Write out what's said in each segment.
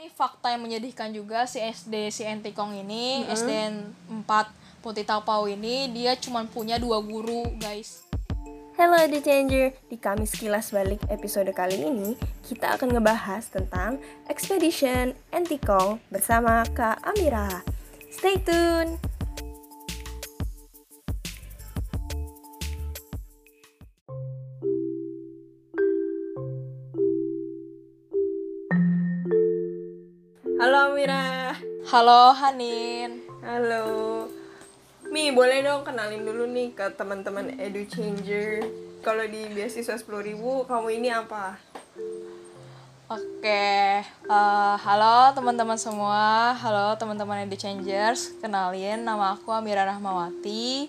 Ini fakta yang menyedihkan juga si SD si Entikong ini, SDN 4 Putih Tapau ini dia cuma punya dua guru, guys. Hello The Changer, di Kamis Kilas Balik episode kali ini kita akan ngebahas tentang Expedition Antikong bersama Kak Amira. Stay tune! Amira. Halo Hanin. Halo. Mi, boleh dong kenalin dulu nih ke teman-teman Edu Changer. Kalau di beasiswa 10.000, kamu ini apa? Oke, eh, halo teman-teman semua, halo teman-teman Edu Changers, kenalin nama aku Amira Rahmawati.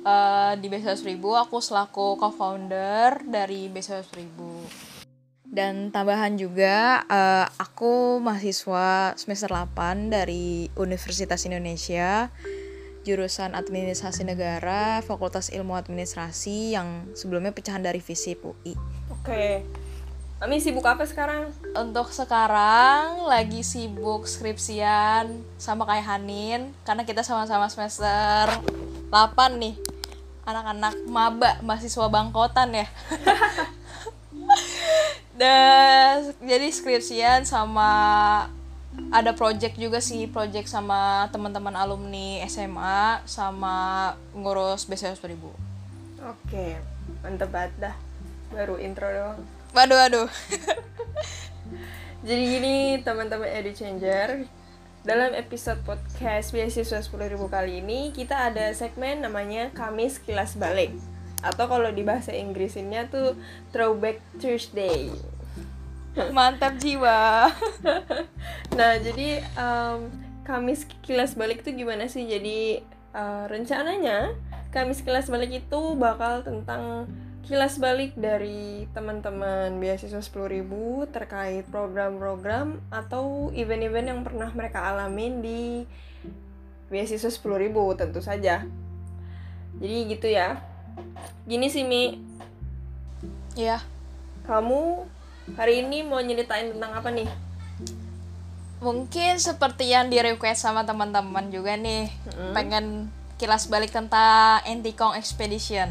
Eh, di Beasiswa 1000 aku selaku co-founder dari Beasiswa 1000. Dan tambahan juga, eh, aku mahasiswa semester 8 dari Universitas Indonesia, jurusan Administrasi Negara, Fakultas Ilmu Administrasi yang sebelumnya pecahan dari FISIP UI. Oke. Kami sibuk apa sekarang? Untuk sekarang lagi sibuk skripsian sama kayak Hanin karena kita sama-sama semester 8 nih. Anak-anak maba mahasiswa bangkotan ya. Dan jadi skripsian sama ada project juga sih, project sama teman-teman alumni SMA sama ngurus BCS 2000. Oke, mantep banget dah. Baru intro doang. Waduh, waduh. Jadi gini teman-teman Edu Changer, dalam episode podcast beasiswa 10.000 kali ini kita ada segmen namanya Kamis Kilas Balik atau kalau di bahasa Inggrisnya tuh Throwback Thursday. Mantap jiwa. Nah jadi em, Kamis Kilas Balik itu gimana sih? Jadi eh, rencananya Kamis Kilas Balik itu bakal tentang kilas balik dari teman-teman beasiswa 10.000 terkait program-program atau event-event yang pernah mereka alamin di beasiswa 10.000 tentu saja. Jadi gitu ya. Gini sih Mi, Iya. kamu hari ini mau nyeritain tentang apa nih? Mungkin seperti yang di request sama teman-teman juga nih, pengen kilas balik tentang Antikong Expedition.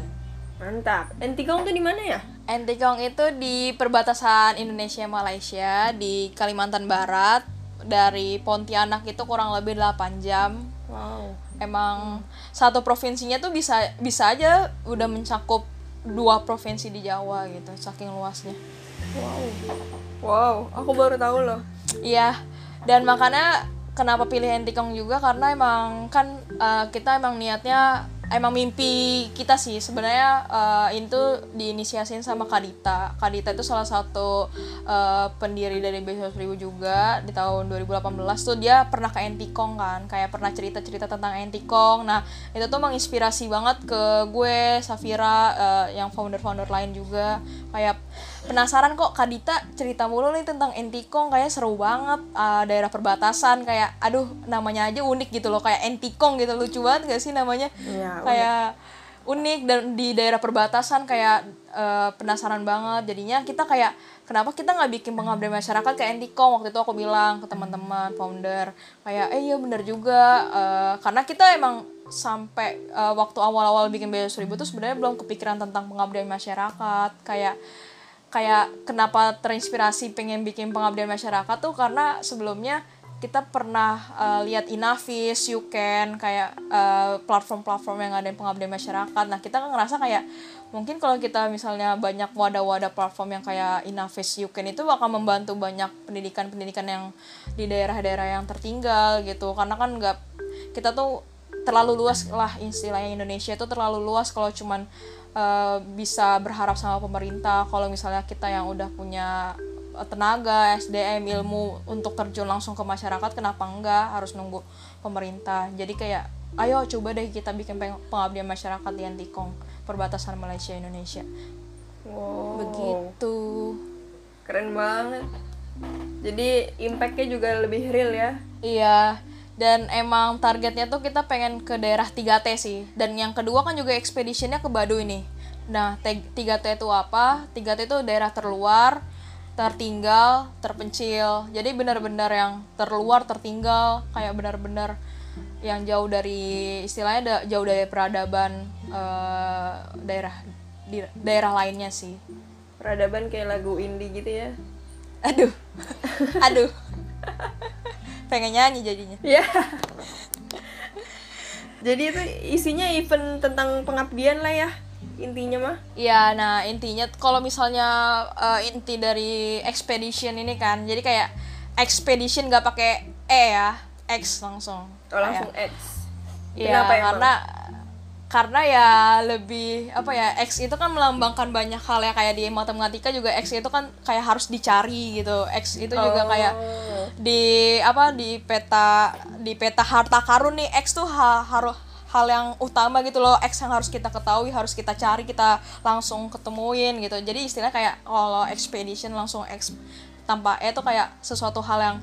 Mantap. Entikong tuh di mana ya? Antikong itu di perbatasan Indonesia Malaysia di Kalimantan Barat dari Pontianak itu kurang lebih 8 jam. Wow. Emang satu provinsinya tuh bisa bisa aja udah mencakup dua provinsi di Jawa gitu, saking luasnya. Wow. Wow, aku baru tahu loh. Iya, dan makanya kenapa pilih Entikong juga karena emang kan eh, kita emang niatnya emang mimpi kita sih sebenarnya eh, itu diinisiasiin sama Kadita. Kadita itu salah satu eh, pendiri dari Beasiswa Seribu juga di tahun 2018 tuh dia pernah ke Entikong kan, kayak pernah cerita-cerita tentang Entikong. Nah, itu tuh menginspirasi banget ke gue, Safira, eh, yang founder-founder lain juga kayak penasaran kok Kadita cerita mulu nih tentang Entikong kayak seru banget uh, daerah perbatasan kayak aduh namanya aja unik gitu loh kayak Entikong gitu lucu banget gak sih namanya? Iya, kayak unik dan di daerah perbatasan kayak uh, penasaran banget jadinya kita kayak kenapa kita nggak bikin pengabdian masyarakat kayak Entikong? Waktu itu aku bilang ke teman-teman founder kayak eh iya bener juga uh, karena kita emang sampai uh, waktu awal-awal bikin Beasiswa Seribu tuh sebenarnya belum kepikiran tentang pengabdian masyarakat kayak kayak kenapa terinspirasi pengen bikin pengabdian masyarakat tuh karena sebelumnya kita pernah uh, lihat Inavis, Yuken, kayak uh, platform-platform yang ada pengabdian masyarakat. Nah kita kan ngerasa kayak mungkin kalau kita misalnya banyak wadah-wadah platform yang kayak Inavis, Yuken itu bakal membantu banyak pendidikan-pendidikan yang di daerah-daerah yang tertinggal gitu. Karena kan nggak kita tuh terlalu luas lah istilahnya Indonesia itu terlalu luas kalau cuman uh, bisa berharap sama pemerintah kalau misalnya kita yang udah punya tenaga, SDM, ilmu untuk terjun langsung ke masyarakat kenapa enggak harus nunggu pemerintah jadi kayak ayo coba deh kita bikin peng- pengabdian masyarakat di Antikong perbatasan Malaysia Indonesia Wow. begitu Keren banget. Jadi impactnya juga lebih real ya. Iya, dan emang targetnya tuh kita pengen ke daerah 3T sih. Dan yang kedua kan juga expeditionnya ke Baduy nih. Nah, T- 3T itu apa? 3T itu daerah terluar, tertinggal terpencil jadi benar-benar yang terluar tertinggal kayak benar-benar yang jauh dari istilahnya da- jauh dari peradaban eh, daerah di daerah lainnya sih peradaban kayak lagu indie gitu ya aduh aduh pengen nyanyi jadinya. Ya jadi itu isinya event tentang pengabdian lah ya intinya mah. Iya, nah intinya kalau misalnya eh, inti dari expedition ini kan, jadi kayak expedition nggak pakai e ya, x langsung. oh langsung X. Iya, karena karena ya lebih apa ya x itu kan melambangkan banyak hal ya. Kayak di matematika juga x itu kan kayak harus dicari gitu. X itu juga Oh. kayak di apa di peta di peta harta karun nih. X tuh ha, harus hal yang utama gitu loh. X yang harus kita ketahui harus kita cari kita langsung ketemuin gitu. Jadi istilahnya kayak kalau expedition langsung x tanpa e itu kayak sesuatu hal yang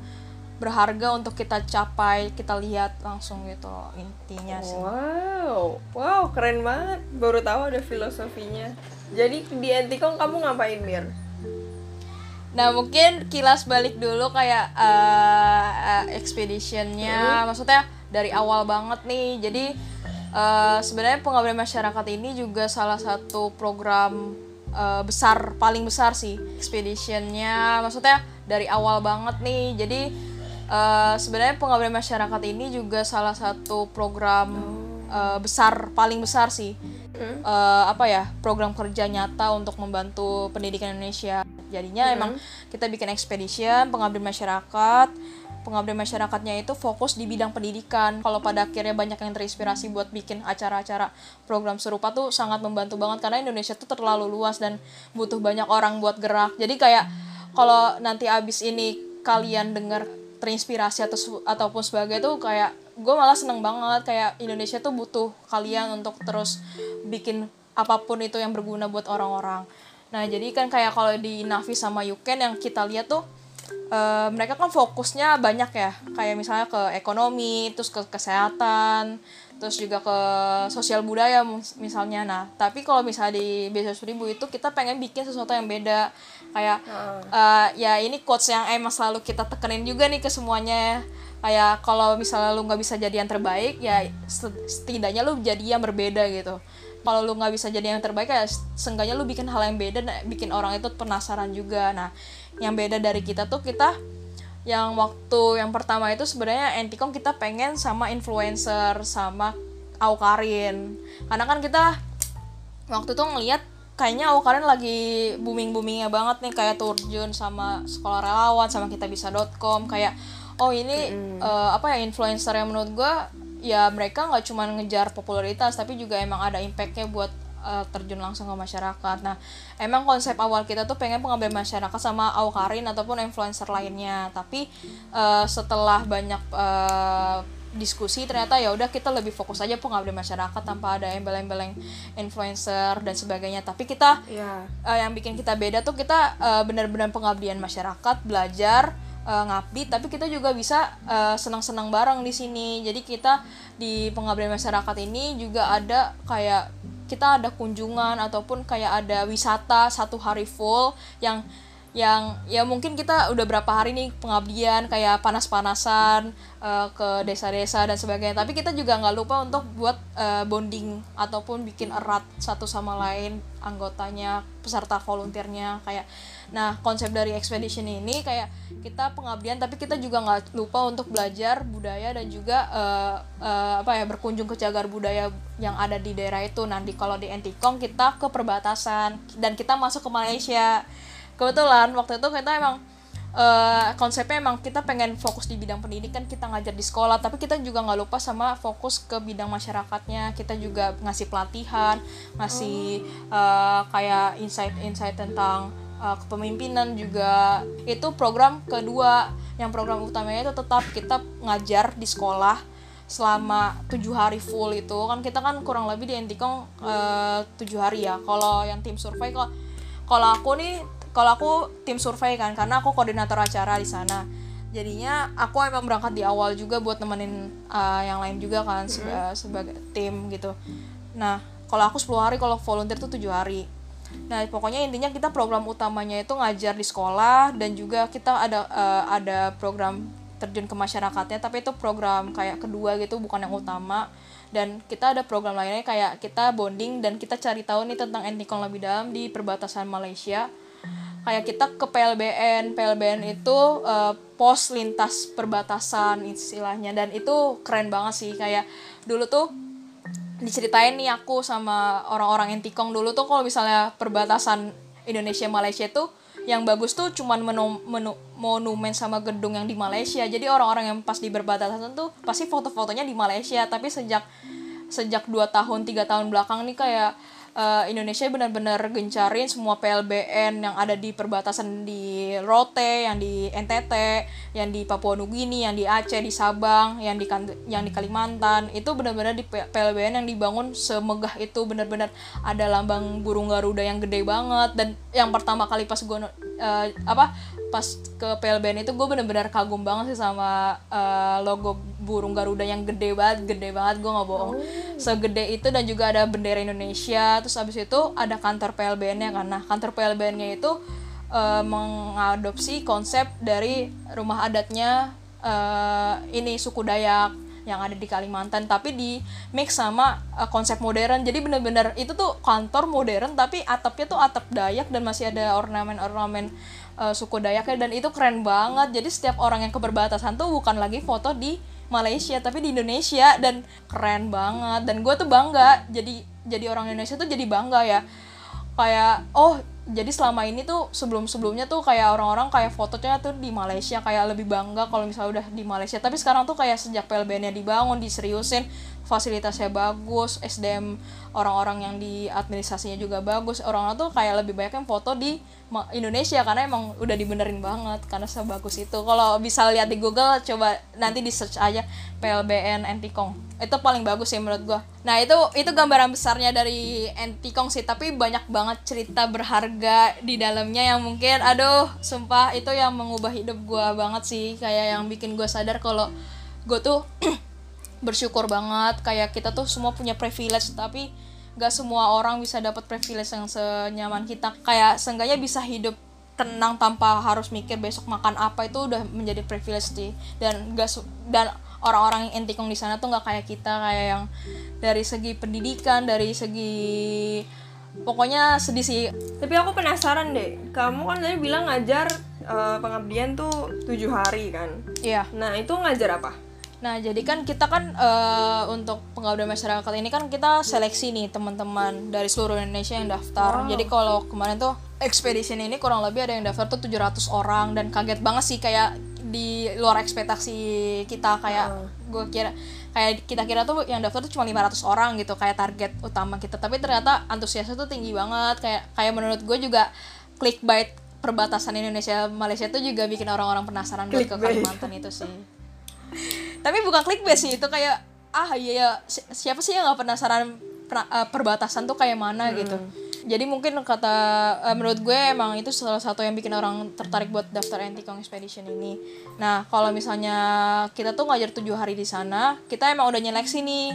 berharga untuk kita capai kita lihat langsung gitu loh, intinya sih wow wow keren banget baru tahu ada filosofinya jadi di Antikong kamu ngapain Mir Nah mungkin kilas balik dulu kayak eh, eh, expeditionnya, maksudnya dari awal banget nih. Jadi eh, sebenarnya pengabdian masyarakat ini juga salah satu program eh, besar paling besar sih expeditionnya. Maksudnya dari awal banget nih. Jadi eh, sebenarnya pengabdian masyarakat ini juga salah satu program eh, besar paling besar sih Hmm? eh, apa ya program kerja nyata untuk membantu pendidikan Indonesia. Jadinya emang kita bikin expedition pengabdian masyarakat. Pengabdian masyarakatnya itu fokus di bidang pendidikan. Kalau pada akhirnya banyak yang terinspirasi buat bikin acara-acara program serupa tuh sangat membantu banget karena Indonesia tuh terlalu luas dan butuh banyak orang buat gerak. Jadi kayak kalau nanti abis ini kalian dengar terinspirasi atau ataupun sebagainya tuh kayak gue malah seneng banget kayak Indonesia tuh butuh kalian untuk terus bikin apa pun itu yang berguna buat orang-orang. Nah jadi kan kayak kalau di Navi sama Yuken yang kita lihat tuh eh, mereka kan fokusnya banyak ya kayak misalnya ke ekonomi, terus ke kesehatan, terus juga ke sosial budaya misalnya. Nah tapi kalau misalnya di Beasiswa Seribu itu kita pengen bikin sesuatu yang beda. Kayak eh, ya ini quotes yang emang selalu kita tekenin juga nih ke semuanya. Kayak kalau misalnya lu nggak bisa jadi yang terbaik ya set- setidaknya lu jadi yang berbeda gitu. Kalau lu nggak bisa jadi yang terbaik ya seenggaknya lu bikin hal yang beda bikin orang itu penasaran juga. Nah yang beda dari kita tuh kita yang waktu yang pertama itu sebenarnya Anticom kita pengen sama influencer sama Aukarin karena kan kita waktu itu ngeliat kayaknya Aukarin lagi booming boomingnya banget nih kayak Turjun sama sekolah relawan sama kita bisa.com kayak oh ini eh, apa ya influencer yang menurut gue ya mereka nggak cuma ngejar popularitas tapi juga emang ada impactnya buat eh, terjun langsung ke masyarakat. Nah emang konsep awal kita tuh pengen pengambil masyarakat sama Aukarin ataupun influencer lainnya. Tapi eh, setelah banyak eh, diskusi ternyata ya udah kita lebih fokus aja pengabdian masyarakat tanpa ada embel-embel yang influencer dan sebagainya. Tapi kita ya eh, yang bikin kita beda tuh kita eh, benar-benar pengabdian masyarakat belajar eh, ngabdi tapi kita juga bisa eh, senang-senang bareng di sini. Jadi kita di pengabdian masyarakat ini juga ada kayak kita ada kunjungan ataupun kayak ada wisata satu hari full yang yang ya mungkin kita udah berapa hari nih pengabdian kayak panas-panasan eh, ke desa-desa dan sebagainya. Tapi kita juga nggak lupa untuk buat eh, bonding ataupun bikin erat satu sama lain anggotanya peserta volunteernya. Kayak nah konsep dari expedition ini kayak kita pengabdian tapi kita juga nggak lupa untuk belajar budaya dan juga eh, eh, apa ya berkunjung ke cagar budaya yang ada di daerah itu. Nanti kalau di Antikong kita ke perbatasan dan kita masuk ke Malaysia. Kebetulan waktu itu kita emang eh, konsepnya emang kita pengen fokus di bidang pendidikan kita ngajar di sekolah tapi kita juga nggak lupa sama fokus ke bidang masyarakatnya. Kita juga ngasih pelatihan ngasih eh, kayak insight-insight tentang eh, kepemimpinan juga. Itu program kedua. Yang program utamanya itu tetap kita ngajar di sekolah selama tujuh hari full itu. Kan kita kan kurang lebih di Antikong eh, tujuh hari ya. Kalau yang tim survei kok kalau aku nih kalau aku tim survei kan karena aku koordinator acara di sana. Jadinya aku emang berangkat di awal juga buat nemenin uh, yang lain juga kan seba- sebagai tim gitu. Nah kalau aku 10 hari kalau volunteer tuh tujuh hari Nah, pokoknya intinya kita program utamanya itu ngajar di sekolah dan juga kita ada uh, ada program terjun ke masyarakatnya, tapi itu program kayak kedua gitu, bukan yang utama. Dan kita ada program lainnya kayak kita bonding dan kita cari tahu nih tentang etnikon lebih dalam di perbatasan Malaysia. Kayak kita ke PLBN, PLBN itu uh, pos lintas perbatasan istilahnya dan itu keren banget sih kayak dulu tuh diceritain nih aku sama orang-orang Entikong dulu tuh kalau misalnya perbatasan Indonesia Malaysia tuh yang bagus tuh cuman menu, menu, monumen sama gedung yang di Malaysia. Jadi orang-orang yang pas di perbatasan tuh pasti foto-fotonya di Malaysia. Tapi sejak sejak dua tahun tiga tahun belakang nih kayak uh, Indonesia benar-benar gencarin semua PLBN yang ada di perbatasan di Rote, yang di NTT, yang di Papua Nugini, yang di Aceh, di Sabang, yang di yang di Kalimantan. Itu benar-benar di PLBN yang dibangun semegah itu benar-benar ada lambang burung garuda yang gede banget dan yang pertama kali pas gue uh, apa pas ke PLBN itu gue bener-bener kagum banget sih sama uh, logo burung garuda yang gede banget gede banget gue nggak bohong. Oh. segede itu dan juga ada bendera Indonesia terus abis itu ada kantor PLBN-nya kan. Nah kantor PLBN-nya itu uh, mengadopsi konsep dari rumah adatnya uh, ini suku Dayak yang ada di Kalimantan tapi di mix sama uh, konsep modern. Jadi bener-bener itu tuh kantor modern tapi atapnya tuh atap Dayak dan masih ada ornamen-ornamen uh, suku Dayaknya dan itu keren banget. Jadi setiap orang yang ke perbatasan tuh bukan lagi foto di Malaysia tapi di Indonesia dan keren banget. Dan gue tuh bangga jadi jadi orang Indonesia tuh jadi bangga ya. Kayak oh jadi selama ini tuh sebelum sebelumnya tuh kayak orang-orang kayak fotonya tuh di Malaysia kayak lebih bangga kalau misalnya udah di Malaysia. Tapi sekarang tuh kayak sejak PLBN nya dibangun diseriusin fasilitasnya bagus SDM orang-orang yang di administrasinya juga bagus. Orang-orang tuh kayak lebih banyak yang foto di Indonesia karena emang udah dibenerin banget karena sebagus itu. Kalau bisa lihat di Google coba nanti di search aja PLBN Antikong itu paling bagus sih menurut gua. Nah itu itu gambaran besarnya dari Antikong sih tapi banyak banget cerita berharga di dalamnya yang mungkin aduh sumpah itu yang mengubah hidup gua banget sih. Kayak yang bikin gua sadar kalau gua tuh bersyukur banget kayak kita tuh semua punya privilege tapi gak semua orang bisa dapat privilege yang senyaman kita. Kayak seenggaknya bisa hidup tenang tanpa harus mikir besok makan apa itu udah menjadi privilege sih. Dan gak dan orang-orang yang entikong di sana tuh nggak kayak kita kayak yang dari segi pendidikan dari segi pokoknya sedih sih. Tapi aku penasaran deh kamu kan tadi bilang ngajar uh, pengabdian tuh tujuh hari kan? Iya. Nah itu ngajar apa Nah, jadi kan kita kan uh, untuk pengabdian masyarakat ini kan kita seleksi nih teman-teman dari seluruh Indonesia yang daftar. Wow. Jadi kalau kemarin tuh ekspedisi ini kurang lebih ada yang daftar tuh 700 orang dan kaget banget sih kayak di luar ekspektasi kita kayak uh. gue kira kayak kita kira tuh yang daftar tuh cuma 500 orang gitu kayak target utama kita tapi ternyata antusiasnya tuh tinggi banget kayak kayak menurut gue juga clickbait perbatasan Indonesia Malaysia tuh juga bikin orang-orang penasaran buat ke Kalimantan itu sih tapi bukan clickbait sih itu kayak ah iya ya siapa sih yang nggak penasaran uh, perbatasan tuh kayak mana hmm. gitu jadi mungkin kata uh, menurut gue emang itu salah satu yang bikin orang tertarik buat daftar Antikong Expedition ini. Nah kalau misalnya kita tuh ngajar tujuh hari di sana, kita emang udah nyeleksi nih.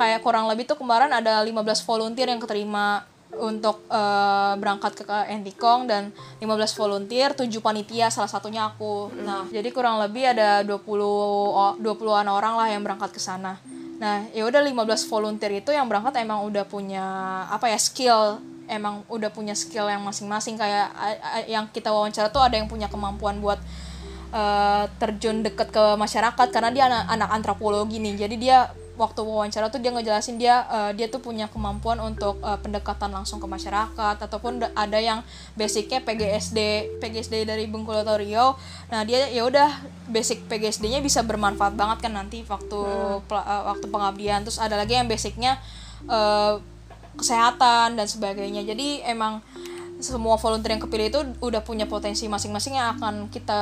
Kayak kurang lebih tuh kemarin ada 15 volunteer yang keterima untuk uh, berangkat ke Antikong dan 15 volunteer, 7 panitia salah satunya aku. Nah, jadi kurang lebih ada 20 20-an orang lah yang berangkat ke sana. Nah, ya udah 15 volunteer itu yang berangkat emang udah punya apa ya skill emang udah punya skill yang masing-masing kayak yang kita wawancara tuh ada yang punya kemampuan buat uh, terjun deket ke masyarakat karena dia anak, anak antropologi nih. Jadi dia waktu wawancara tuh dia ngejelasin dia uh, dia tuh punya kemampuan untuk uh, pendekatan langsung ke masyarakat ataupun ada yang basicnya PGSD PGSD dari Bengkulu atau Riau. Nah dia ya udah basic PGSD-nya bisa bermanfaat banget kan nanti waktu hmm. uh, waktu pengabdian. Terus ada lagi yang basicnya uh, kesehatan dan sebagainya. Jadi emang semua volunteer yang kepilih itu udah punya potensi masing-masing yang akan kita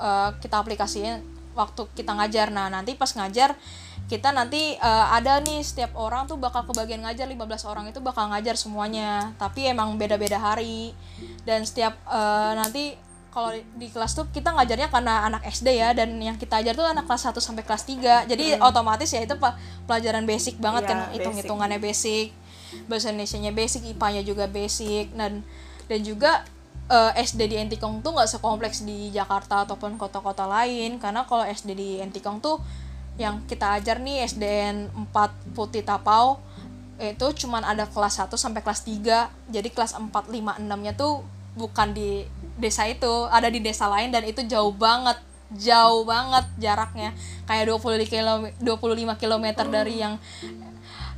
uh, kita aplikasiin waktu kita ngajar. Nah nanti pas ngajar kita nanti uh, ada nih setiap orang tuh bakal kebagian ngajar 15 orang itu bakal ngajar semuanya. Tapi emang beda-beda hari. Dan setiap uh, nanti kalau di kelas tuh kita ngajarnya karena anak SD ya dan yang kita ajar tuh anak kelas 1 sampai kelas 3 jadi hmm. otomatis ya itu pelajaran basic banget ya, kan hitung-hitungannya basic bahasa Indonesia-nya basic IPA-nya juga basic dan dan juga eh, SD di Entikong tuh nggak sekompleks di Jakarta ataupun kota-kota lain. Karena kalau SD di Entikong tuh yang kita ajar nih SDN 4 Putih Tapau itu cuman ada kelas 1 sampai kelas 3 jadi kelas 4, 5, 6 nya tuh bukan di desa itu ada di desa lain dan itu jauh banget jauh banget jaraknya. Kayak 20 km 25 km dari yang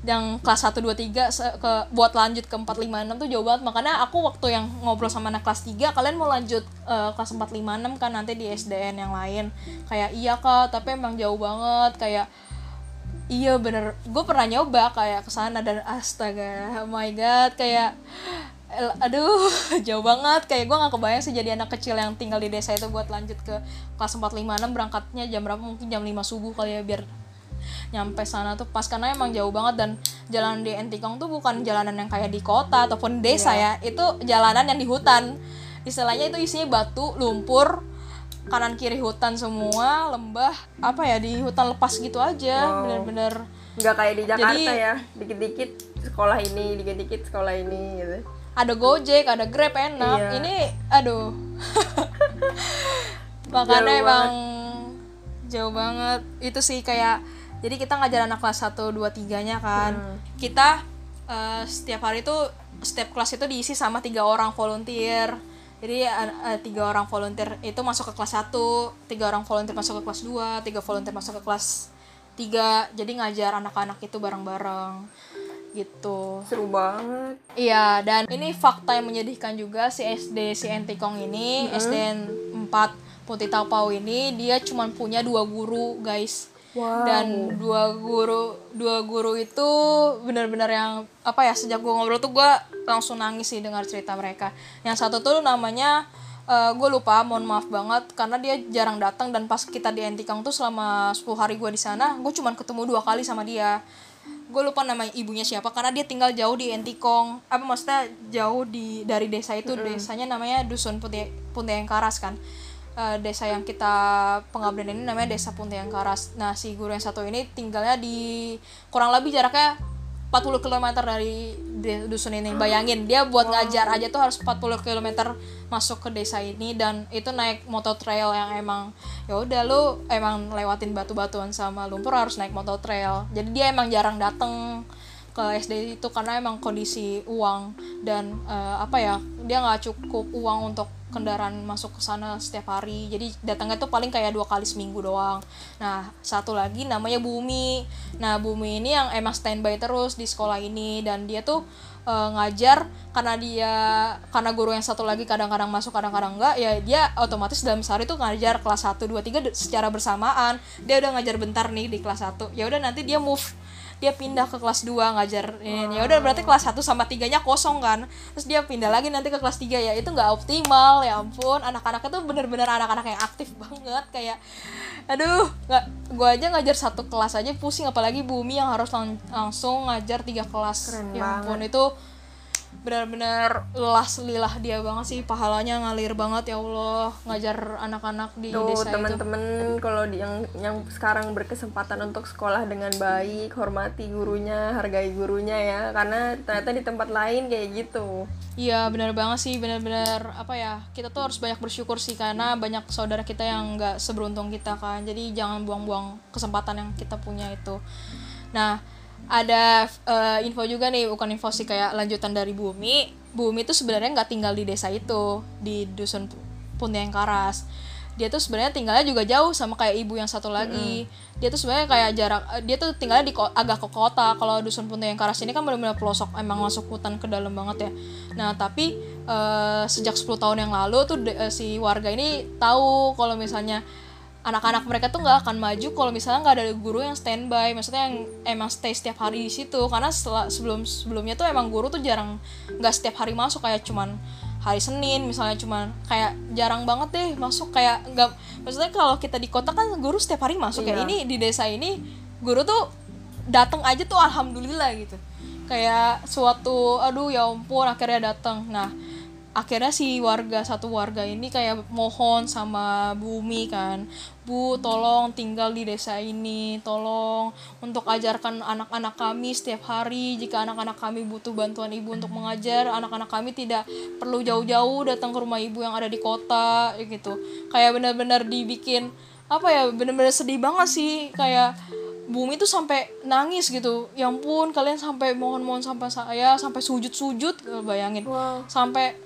yang kelas 1 2 3 se- ke buat lanjut ke 4 5 6 tuh jauh banget. Makanya aku waktu yang ngobrol sama anak kelas 3 kalian mau lanjut eh, kelas 4 5 6 kan nanti di SDN yang lain. Kayak iya kak tapi emang jauh banget. Kayak iya bener. Gue pernah nyoba kayak ke sana dan astaga oh my god kayak aduh jauh banget. Kayak gue nggak kebayang sih jadi anak kecil yang tinggal di desa itu buat lanjut ke kelas 456 berangkatnya jam berapa? Mungkin jam 5 subuh kali ya biar nyampe sana tuh pas karena emang jauh banget dan jalan di Entikong tuh bukan jalanan yang kayak di kota ataupun desa ya itu jalanan yang di hutan istilahnya itu isinya batu lumpur kanan kiri hutan semua lembah apa ya di hutan lepas gitu aja Wow. bener-bener nggak kayak di Jakarta Jadi- ya dikit-dikit sekolah ini dikit-dikit sekolah ini gitu ada Gojek, ada Grab enak. Iya. Ini aduh. Makanya Jauh emang jauh banget. Itu sih kayak jadi kita ngajar anak kelas 1 2 3-nya kan. Hmm. Kita eh, setiap hari itu setiap kelas itu diisi sama tiga orang volunteer. Jadi eh, tiga orang volunteer itu masuk ke kelas 1, tiga orang volunteer masuk ke kelas 2, tiga volunteer masuk ke kelas 3. Jadi ngajar anak-anak itu bareng-bareng gitu. seru banget Iya, dan ini fakta yang menyedihkan juga si SD si Entikong ini, SDN 4 Putih Tapau ini dia cuma punya dua guru, guys. Wow. Dan dua guru dua guru itu benar-benar yang apa ya sejak gue ngobrol tuh gue langsung nangis sih dengar cerita mereka. Yang satu tuh namanya gue lupa, mohon maaf banget karena dia jarang datang dan pas kita di Entikong tuh selama 10 hari gue di sana, gue cuma ketemu dua kali sama dia. Gue lupa nama ibunya siapa karena dia tinggal jauh di Entikong. Apa maksudnya jauh di dari desa itu desanya namanya dusun Putih Puntayang Karas kan Eh, desa yang kita pengabdian ini namanya desa Puntayang Karas nah si guru yang satu ini tinggalnya di kurang lebih jaraknya 40 km dari dusun ini. Bayangin dia buat ngajar aja tuh harus 40 km masuk ke desa ini dan itu naik motor trail yang emang ya udah lu emang lewatin batu-batuan sama lumpur harus naik motor trail. Jadi dia emang jarang dateng ke SD itu karena emang kondisi uang dan eh, apa ya dia nggak cukup uang untuk kendaraan masuk ke sana setiap hari. Jadi datangnya tuh paling kayak dua kali seminggu doang. Nah satu lagi namanya Bumi. Nah Bumi ini yang emang standby terus di sekolah ini. Dan dia tuh eh, ngajar karena dia karena guru yang satu lagi kadang-kadang masuk kadang-kadang enggak ya dia otomatis dalam sehari tuh ngajar kelas 1 2 3 secara bersamaan. Dia udah ngajar bentar nih di kelas 1 ya udah nanti dia move dia pindah ke kelas 2 ngajar ini ya udah berarti kelas 1 sama 3 nya kosong kan? Terus dia pindah lagi nanti ke kelas 3 ya itu nggak optimal ya ampun. Anak-anaknya tuh bener-bener anak-anak yang aktif banget kayak aduh nggak gua aja ngajar satu kelas aja pusing. Apalagi bumi yang harus lang- langsung ngajar tiga kelas. Keren ya ampun itu benar-benar lelah selilah dia banget sih. Pahalanya ngalir banget ya Allah. Ngajar anak-anak di Tuh desa itu. teman-teman kalau yang yang sekarang berkesempatan untuk sekolah dengan baik, hormati gurunya, hargai gurunya ya, karena ternyata di tempat lain kayak gitu. Iya benar banget sih. Benar-benar apa ya kita tuh harus banyak bersyukur sih. Karena banyak saudara kita yang nggak seberuntung kita kan. Jadi jangan buang-buang kesempatan yang kita punya itu. Nah ada eh, info juga nih bukan info sih kayak lanjutan dari Bumi. Bumi tuh sebenarnya nggak tinggal di desa itu di dusun Puntayang Karas. Dia tuh sebenarnya tinggalnya juga jauh sama kayak ibu yang satu lagi. Dia tuh sebenarnya kayak jarak eh, dia tuh tinggalnya di ko- agak ke kota. Kalau dusun Puntayang Karas ini kan benar-benar pelosok emang masuk hutan ke dalam banget ya. Nah, tapi eh, sejak 10 tahun yang lalu tuh eh, si warga ini tahu kalau misalnya anak-anak mereka tuh nggak akan maju kalau misalnya nggak ada guru yang standby. Maksudnya yang emang stay setiap hari di situ. Karena setelah sebelum sebelumnya tuh emang guru tuh jarang nggak setiap hari masuk. Kayak cuman hari Senin misalnya cuman kayak jarang banget deh masuk. Kayak nggak maksudnya kalau kita di kota kan guru setiap hari masuk ya. Iya. ini di desa ini guru tuh datang aja tuh alhamdulillah gitu. Kayak suatu aduh ya ampun akhirnya datang nah akhirnya si warga satu warga ini kayak mohon sama bumi kan bu tolong tinggal di desa ini tolong untuk ajarkan anak-anak kami setiap hari jika anak-anak kami butuh bantuan ibu untuk mengajar anak-anak kami tidak perlu jauh-jauh datang ke rumah ibu yang ada di kota gitu. Kayak benar-benar dibikin apa ya benar-benar sedih banget sih kayak bumi tuh sampai nangis gitu. Ya ampun kalian sampai mohon-mohon sampai saya sampai sujud-sujud bayangin. Wow. sampai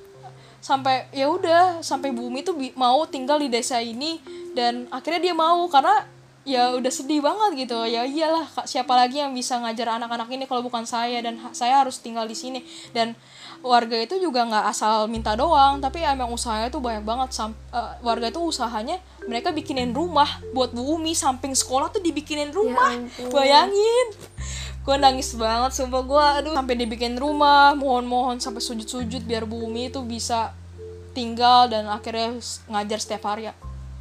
sampai ya udah sampai bumi tuh mau tinggal di desa ini dan akhirnya dia mau karena ya udah sedih banget gitu. Ya iyalah siapa lagi yang bisa ngajar anak-anak ini kalau bukan saya dan saya harus tinggal di sini. Dan warga itu juga nggak asal minta doang tapi emang usahanya tuh banyak banget. Sam- eh, warga itu usahanya mereka bikinin rumah buat bumi. Samping sekolah tuh dibikinin rumah. Ampun. bayangin gue nangis banget sumpah. Gue aduh sampai dibikin rumah mohon-mohon sampai sujud-sujud biar bumi itu bisa tinggal dan akhirnya ngajar setiap hari ya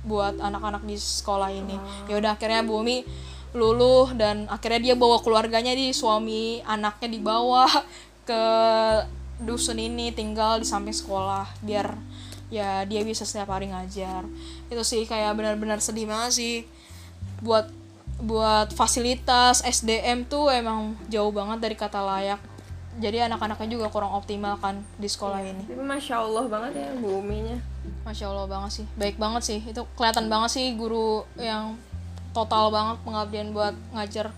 buat anak-anak di sekolah ini. Ya udah akhirnya bumi luluh dan akhirnya dia bawa keluarganya di suami anaknya dibawa ke dusun ini tinggal di samping sekolah biar ya dia bisa setiap hari ngajar. Itu sih kayak benar-benar sedih banget sih buat buat fasilitas SDM tuh emang jauh banget dari kata layak jadi anak-anaknya juga kurang optimal kan di sekolah ini Tapi masya Allah banget ya buminya. masya allah banget sih baik banget sih itu kelihatan banget sih guru yang total banget pengabdian buat ngajar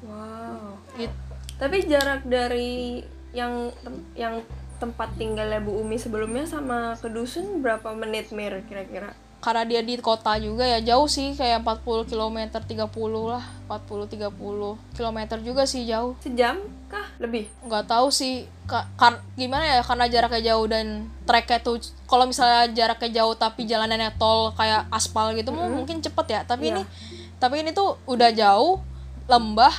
Wow. It, Tapi jarak dari yang tem- yang tempat tinggalnya Bu Umi sebelumnya sama ke dusun berapa menit mir kira-kira? Karena dia di kota juga ya jauh sih kayak 40 km 30 lah 40 30 km juga sih jauh Sejam kah? Lebih? nggak tahu sih Ka- kar- gimana ya karena jaraknya jauh dan treknya tuh kalau misalnya jaraknya jauh tapi jalanannya tol kayak aspal gitu mu- mungkin cepet ya tapi Iya. ini tapi ini tuh udah jauh lembah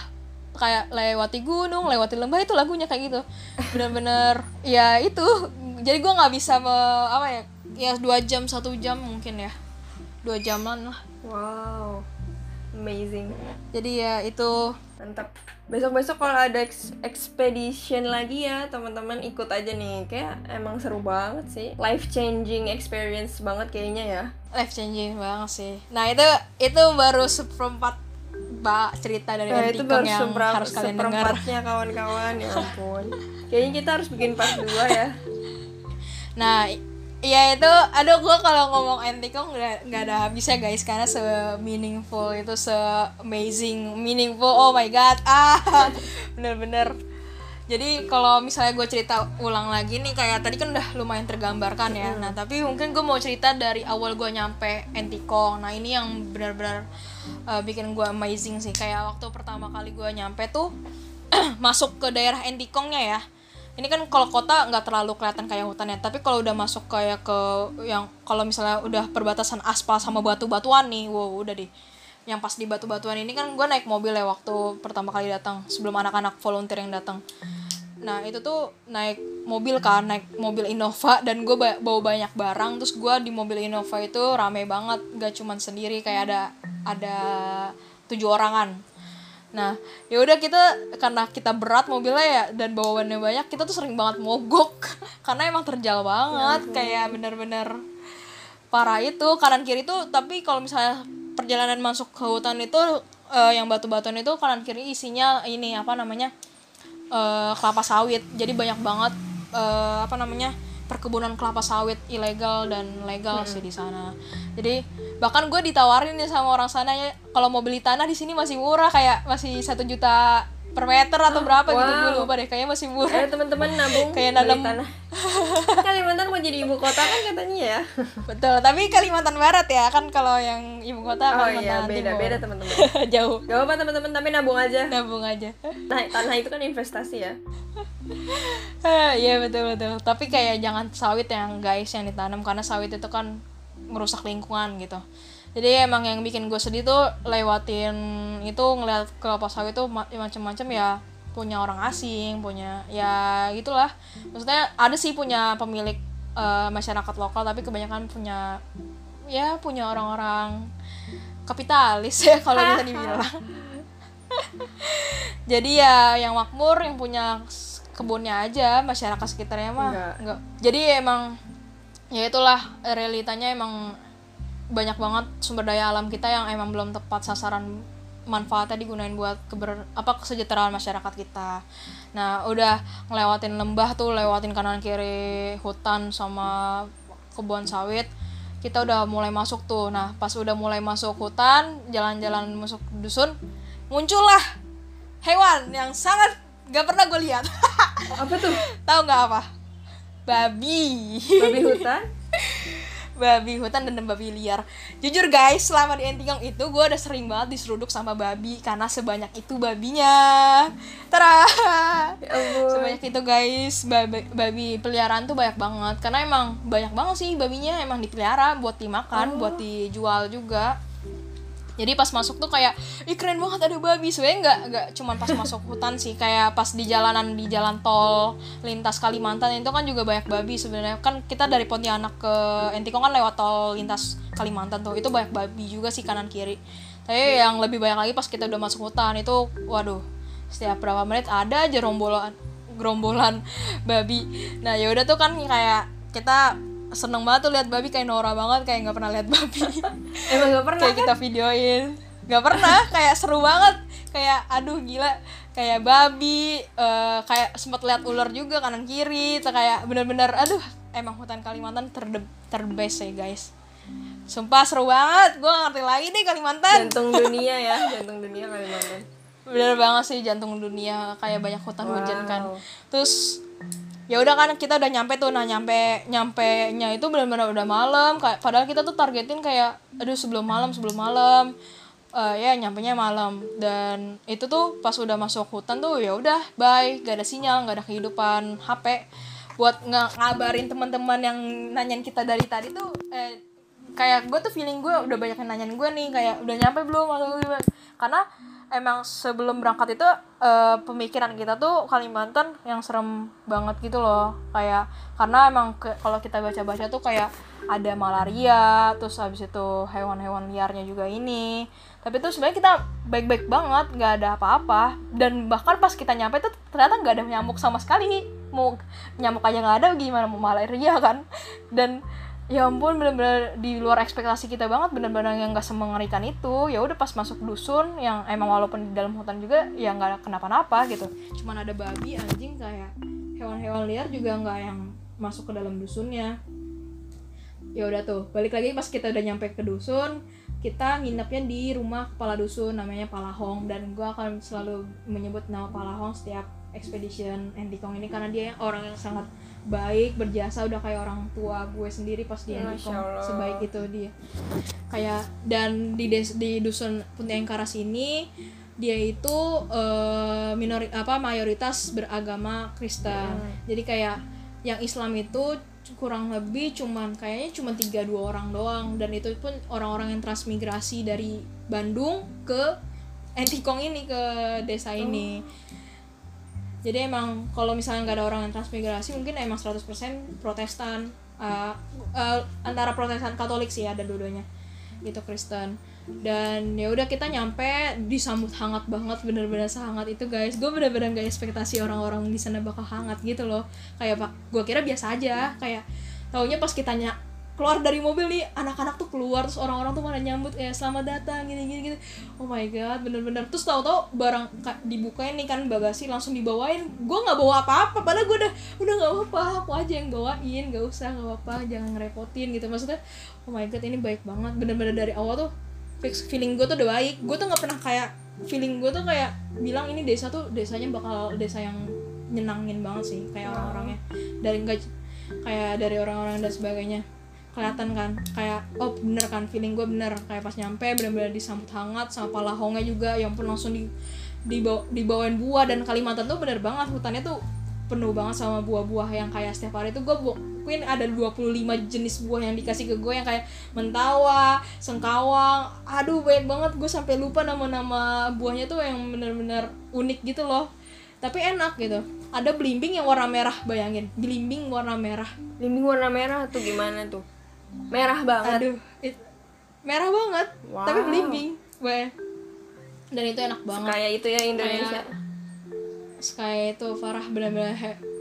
kayak lewati gunung lewati lembah itu lagunya kayak gitu bener-bener ya itu jadi gua nggak bisa me- apa ya ya dua jam satu jam mungkin ya dua jaman lah Wow. Amazing. jadi ya itu Mantap. Besok-besok kalau ada ex- expedition lagi ya, teman-teman ikut aja nih. Kayak emang seru banget sih. Life changing experience banget kayaknya ya. life changing banget sih. Nah itu itu baru seperempat ba cerita dari Nah, itu baru yang seberapa, harus kalian dengar. seperempatnya kawan-kawan ya ampun. Kayaknya kita harus bikin part 2 ya. Nah i- ya itu, aduh gue kalau ngomong Antikong nggak nggak ada habisnya guys karena se meaningful itu se amazing meaningful oh my god ah bener-bener. Jadi kalau misalnya gue cerita ulang lagi nih kayak tadi kan udah lumayan tergambarkan ya. Nah tapi mungkin gue mau cerita dari awal gue nyampe Antikong. Nah ini yang benar-benar uh, bikin gue amazing sih. Kayak waktu pertama kali gue nyampe tuh masuk ke daerah Antikongnya ya. Ini kan kalau kota nggak terlalu kelihatan kayak hutannya. Tapi kalau udah masuk kayak ke yang kalau misalnya udah perbatasan aspal sama batu-batuan nih, wow udah deh. Yang pas di batu-batuan ini kan gue naik mobil ya waktu pertama kali datang sebelum anak-anak volunteer yang datang. Nah itu tuh naik mobil kan, naik mobil Innova dan gue bawa banyak barang. Terus gue di mobil Innova itu rame banget, gak cuman sendiri kayak ada ada tujuh orangan. Nah ya udah kita karena kita berat mobilnya ya dan bawaannya banyak, kita tuh sering banget mogok karena emang terjal banget, kayak bener-bener parah itu kanan kiri tuh. Tapi kalau misalnya perjalanan masuk ke hutan itu eh, yang batu-batuan itu kanan kiri isinya ini apa namanya? eh, kelapa sawit jadi banyak banget eh, apa namanya perkebunan kelapa sawit ilegal dan legal sih di sana. Jadi bahkan gue ditawarin nih sama orang sana ya kalau mau beli tanah di sini masih murah kayak masih satu juta per meter atau berapa gitu wow. gue lupa deh kayaknya masih murah Ayo teman-teman nabung Kayak nanam- tanah. Kalimantan mau jadi ibu kota kan katanya ya. betul tapi Kalimantan Barat ya kan kalau yang ibu kota Oh Kalimantan iya, Timur. beda-beda teman-teman. jauh Gak apa-apa teman-teman, tapi nabung aja. nabung aja Nah, tanah itu kan investasi ya. Eh, Iya betul betul. Tapi kayak jangan sawit yang guys yang ditanam karena sawit itu kan merusak lingkungan gitu. Jadi emang yang bikin gue sedih tuh lewatin itu ngeliat kelapa sawit tuh ma- macam-macam ya punya orang asing, punya ya gitulah. Maksudnya ada sih punya pemilik eh, masyarakat lokal tapi kebanyakan punya ya punya orang-orang kapitalis ya kalau bisa dibilang. Jadi ya yang makmur yang punya kebunnya aja masyarakat sekitarnya mah Enggak. enggak jadi emang ya itulah realitanya emang banyak banget sumber daya alam kita yang emang belum tepat sasaran manfaatnya digunain buat keber apa kesejahteraan masyarakat kita. Nah udah ngelewatin lembah tuh lewatin kanan kiri hutan sama kebun sawit kita udah mulai masuk tuh. Nah pas udah mulai masuk hutan jalan-jalan masuk dusun muncullah hewan yang sangat gak pernah gue lihat. Apa tuh? Tahu nggak apa? Babi. Babi hutan babi hutan dan babi liar. Jujur guys selama di Entingong itu gue udah sering banget diseruduk sama babi karena sebanyak itu babinya. Tara! Ya ampun. Sebanyak itu guys babi, babi peliharaan tuh banyak banget. Karena emang banyak banget sih babinya emang dipelihara buat dimakan buat dijual juga jadi pas masuk tuh kayak ih keren banget ada babi. Sebenarnya nggak nggak cuman pas masuk hutan sih kayak pas di jalanan di jalan tol lintas Kalimantan itu kan juga banyak babi sebenarnya. Kan kita dari Pontianak ke Entikong kan lewat tol lintas Kalimantan tuh itu banyak babi juga sih kanan kiri. Tapi yang lebih banyak lagi pas kita udah masuk hutan itu waduh setiap berapa menit ada aja rombolan gerombolan babi. Nah ya udah tuh kan kayak kita seneng banget tuh lihat babi kayak Nora banget kayak nggak pernah lihat babi. Emang gak pernah kayak kita videoin. Nggak pernah kayak seru banget. Kayak aduh gila. Kayak babi eh, kayak sempat lihat ular juga kanan kiri. Tuh kayak bener-bener aduh emang hutan Kalimantan terde terbest ya guys. Sumpah seru banget. Gue ngerti lagi deh Kalimantan. Jantung dunia ya jantung dunia Kalimantan. Bener banget sih jantung dunia. Kayak banyak hutan hujan kan. Wow. terus ya udah kan kita udah nyampe tuh. Nah nyampe nyampe nya itu benar-benar udah malam. Padahal kita tuh targetin kayak aduh sebelum malam sebelum malam. Eh, ya nyampe nya malam. Dan itu tuh pas udah masuk hutan tuh ya udah bye. Gak ada sinyal gak ada kehidupan HP buat ngabarin teman-teman yang nanyain kita dari tadi tuh eh, kayak gue tuh feeling gue udah banyak yang nanyain gue nih. Kayak udah nyampe belum? Karena emang sebelum berangkat itu eh, pemikiran kita tuh Kalimantan yang serem banget gitu loh. Kayak karena emang kalau kita baca-baca tuh kayak ada malaria terus habis itu hewan-hewan liarnya juga ini. Tapi tuh sebenarnya kita baik-baik banget nggak ada apa-apa. Dan bahkan pas kita nyampe tuh ternyata nggak ada nyamuk sama sekali. Mau nyamuk aja nggak ada gimana mau malaria kan? Dan ya ampun bener-bener di luar ekspektasi kita banget bener-bener yang nggak semengerikan itu. Ya udah pas masuk dusun yang emang walaupun di dalam hutan juga ya nggak kenapa-napa gitu. Cuman ada babi anjing kayak hewan-hewan liar juga nggak yang masuk ke dalam dusunnya. Ya udah tuh balik lagi pas kita udah nyampe ke dusun kita nginepnya di rumah kepala dusun namanya Palahong. Dan gue akan selalu menyebut nama Palahong setiap expedition Entikong ini karena dia orang yang sangat baik berjasa udah kayak orang tua gue sendiri pas di Entikong sebaik itu dia. Kayak dan di des, di dusun Puntiangkaras ini dia itu eh, minori apa mayoritas beragama Kristen. Jadi kayak yang Islam itu kurang lebih cuman kayaknya cuma tiga dua orang doang. Dan itu pun orang-orang yang transmigrasi dari Bandung ke Entikong ini ke desa ini jadi emang kalau misalnya nggak ada orang yang transmigrasi mungkin emang 100% Protestan Uh, uh, antara Protestan Katolik sih ada dua-duanya. Gitu Kristen. Dan ya udah kita nyampe disambut hangat banget bener-bener sehangat itu guys. Gue bener-bener gak ekspektasi orang-orang di sana bakal hangat gitu loh. Kayak pak gue kira biasa aja. Kayak taunya pas kita ny- keluar dari mobil nih anak-anak tuh keluar terus orang-orang tuh pada nyambut ya selamat datang gini gini gini. Oh my god bener-bener. Terus tahu-tahu barang ka- dibukain nih kan bagasi langsung dibawain. Gue nggak bawa apa-apa padahal gue udah udah nggak apa-apa. Aku aja yang bawain nggak usah nggak apa-apa. Jangan ngerepotin gitu. Maksudnya oh my god ini baik banget. Bener-bener dari awal tuh fix feeling gue tuh udah baik. Gue tuh nggak pernah kayak feeling gue tuh kayak bilang ini desa tuh desanya bakal desa yang nyenangin banget sih kayak orang-orangnya. Dari enggak kayak dari orang-orang dan sebagainya kelihatan kan kayak oh bener kan feeling gue bener. Kayak pas nyampe bener-bener disambut hangat sama palahongnya juga yang pun langsung di dibawa, dibawain buah. Dan Kalimantan tuh bener banget hutannya tuh penuh banget sama buah-buah yang kayak setiap hari tuh gue mungkin ada 25 jenis buah yang dikasih ke gue yang kayak mentawa, sengkawang, aduh banyak banget. Gue sampai lupa nama-nama buahnya tuh yang bener-bener unik gitu loh. Tapi enak gitu. Ada belimbing yang warna merah bayangin. Belimbing warna merah. Limbing warna merah tuh gimana tuh? Merah banget. aduh it- merah banget Wow. tapi belimbing Bay. dan itu enak banget Kayak itu ya Indonesia. kayak itu Farah benar-benar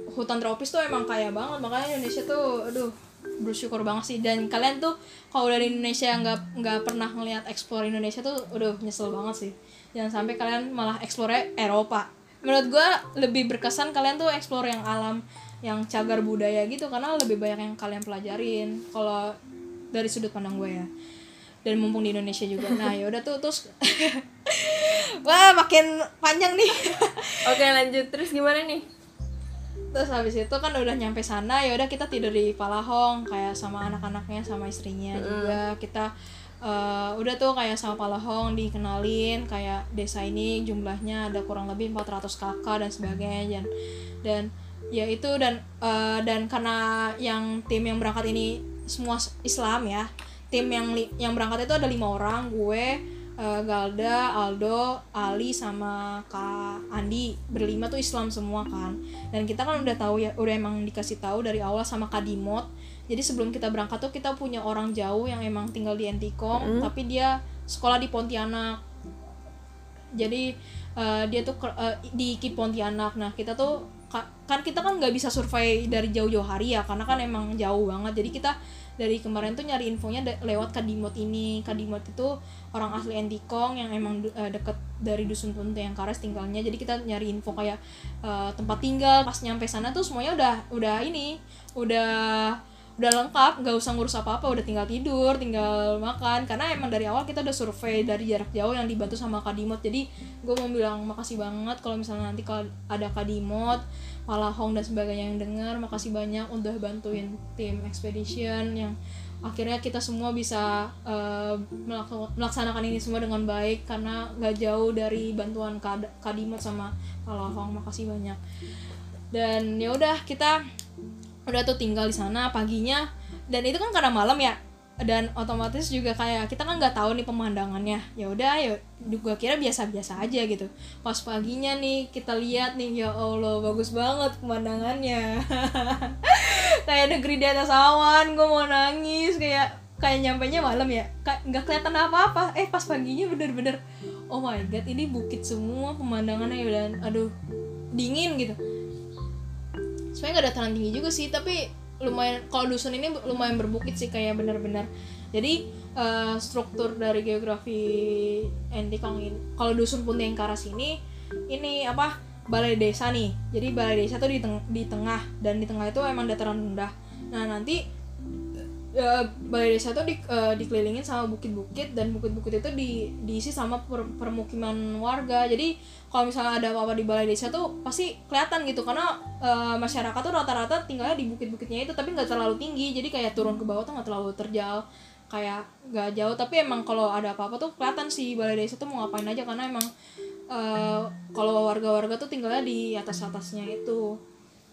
hutan tropis tuh emang kaya banget makanya Indonesia tuh aduh bersyukur banget sih dan kalian tuh kalau dari Indonesia nggak nggak pernah ngelihat eksplor Indonesia tuh udah nyesel banget sih jangan sampai kalian malah eksplor Eropa menurut gua lebih berkesan kalian tuh eksplor yang alam yang cagar budaya gitu karena lebih banyak yang kalian pelajarin kalau dari sudut pandang gue ya. Dan mumpung di Indonesia juga. Nah ya udah tuh terus wah makin panjang nih. Oke lanjut. Terus gimana nih? terus habis itu kan udah nyampe sana ya udah kita tidur di Palahong kayak sama anak-anaknya sama istrinya juga. Kita eh, udah tuh kayak sama Palahong dikenalin kayak desa ini jumlahnya ada kurang lebih 400 kakak dan sebagainya dan dan ya itu dan eh, dan karena yang tim yang berangkat ini semua Islam ya tim yang yang berangkat itu ada lima orang gue eh, Galda, Aldo, Ali sama Kak Andi. Berlima tuh Islam semua kan. Dan kita kan udah tahu ya udah emang dikasih tahu dari awal sama Kak Dimot. Jadi sebelum kita berangkat tuh kita punya orang jauh yang emang tinggal di Entikong tapi dia sekolah di Pontianak. Jadi eh, dia tuh eh, di IKI Pontianak. Nah kita tuh kan kita kan nggak bisa survei dari jauh-jauh hari ya karena kan emang jauh banget. Jadi kita dari kemarin tuh nyari infonya lewat Kadimot ini. Kadimot itu orang asli Entikong yang emang de- eh, deket dari dusun Punte yang Kares tinggalnya. Jadi kita nyari info kayak eh, tempat tinggal. Pas nyampe sana tuh semuanya udah udah ini udah udah lengkap nggak usah ngurus apa apa udah tinggal tidur tinggal makan. Karena emang dari awal kita udah survei dari jarak jauh yang dibantu sama Kadimot. Jadi gue mau bilang makasih banget kalau misalnya nanti kalau ada Kadimot Palahong dan sebagainya yang dengar makasih banyak udah bantuin tim expedition yang akhirnya kita semua bisa melak- melaksanakan ini semua dengan baik karena nggak jauh dari bantuan Kad- Kadimot sama Palahong. Makasih banyak. Dan ya udah kita udah tuh tinggal di sana paginya. Dan itu kan karena malam ya. Dan otomatis juga kayak kita kan nggak tahu nih pemandangannya. Ya udah ya juga kira biasa-biasa aja gitu. Pas paginya nih kita lihat nih ya allah bagus banget pemandangannya. Kayak negeri di atas awan gue mau nangis kayak kayak nyampe nya malam ya. Nggak kelihatan apa-apa. Eh pas paginya bener-bener oh my god ini bukit semua pemandangannya ya dan aduh dingin gitu sebenarnya nggak dataran tinggi juga sih tapi lumayan kalau dusun ini lumayan berbukit sih kayak benar-benar. Jadi eh, struktur dari geografi Entikong ini kalau dusun Punteng Karas ini ini apa balai desa nih. Jadi balai desa tuh di, teng- di tengah dan di tengah itu emang dataran rendah. Nah nanti eh, balai desa tuh di, eh, dikelilingin sama bukit-bukit dan bukit-bukit itu di, diisi sama per- permukiman warga. Jadi kalau misalnya ada apa-apa di balai desa tuh pasti kelihatan gitu karena eh, masyarakat tuh rata-rata tinggalnya di bukit-bukitnya itu tapi nggak terlalu tinggi. Jadi kayak turun ke bawah tuh nggak terlalu terjal kayak nggak jauh. Tapi emang kalau ada apa-apa tuh kelihatan sih balai desa tuh mau ngapain aja karena emang eh, kalau warga-warga tuh tinggalnya di atas-atasnya itu.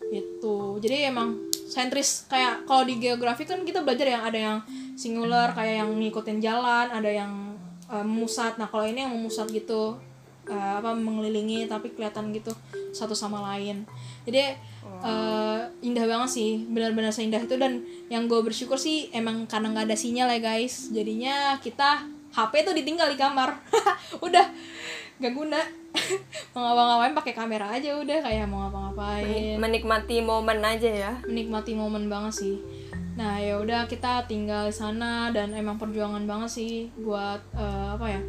Itu jadi emang sentris. Kayak kalau di geografi kan kita belajar yang ada yang singular kayak yang ngikutin jalan ada yang memusat nah kalau ini yang memusat gitu eh, apa mengelilingi tapi kelihatan gitu satu sama lain. Jadi eh, indah banget sih benar-benar seindah itu. Dan yang gue bersyukur sih emang karena nggak ada sinyal ya guys. Jadinya kita HP tuh ditinggal di kamar. Udah gak guna mau ngapa-ngapain pakai kamera aja udah kayak mau ngapa-ngapain. Menikmati momen aja ya. menikmati momen banget sih. Nah ya udah kita tinggal di sana dan emang perjuangan banget sih buat eh, apa ya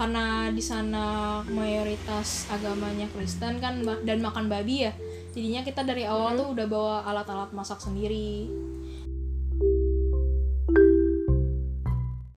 karena di sana mayoritas agamanya Kristen kan dan makan babi ya. Jadinya kita dari awal tuh udah bawa alat-alat masak sendiri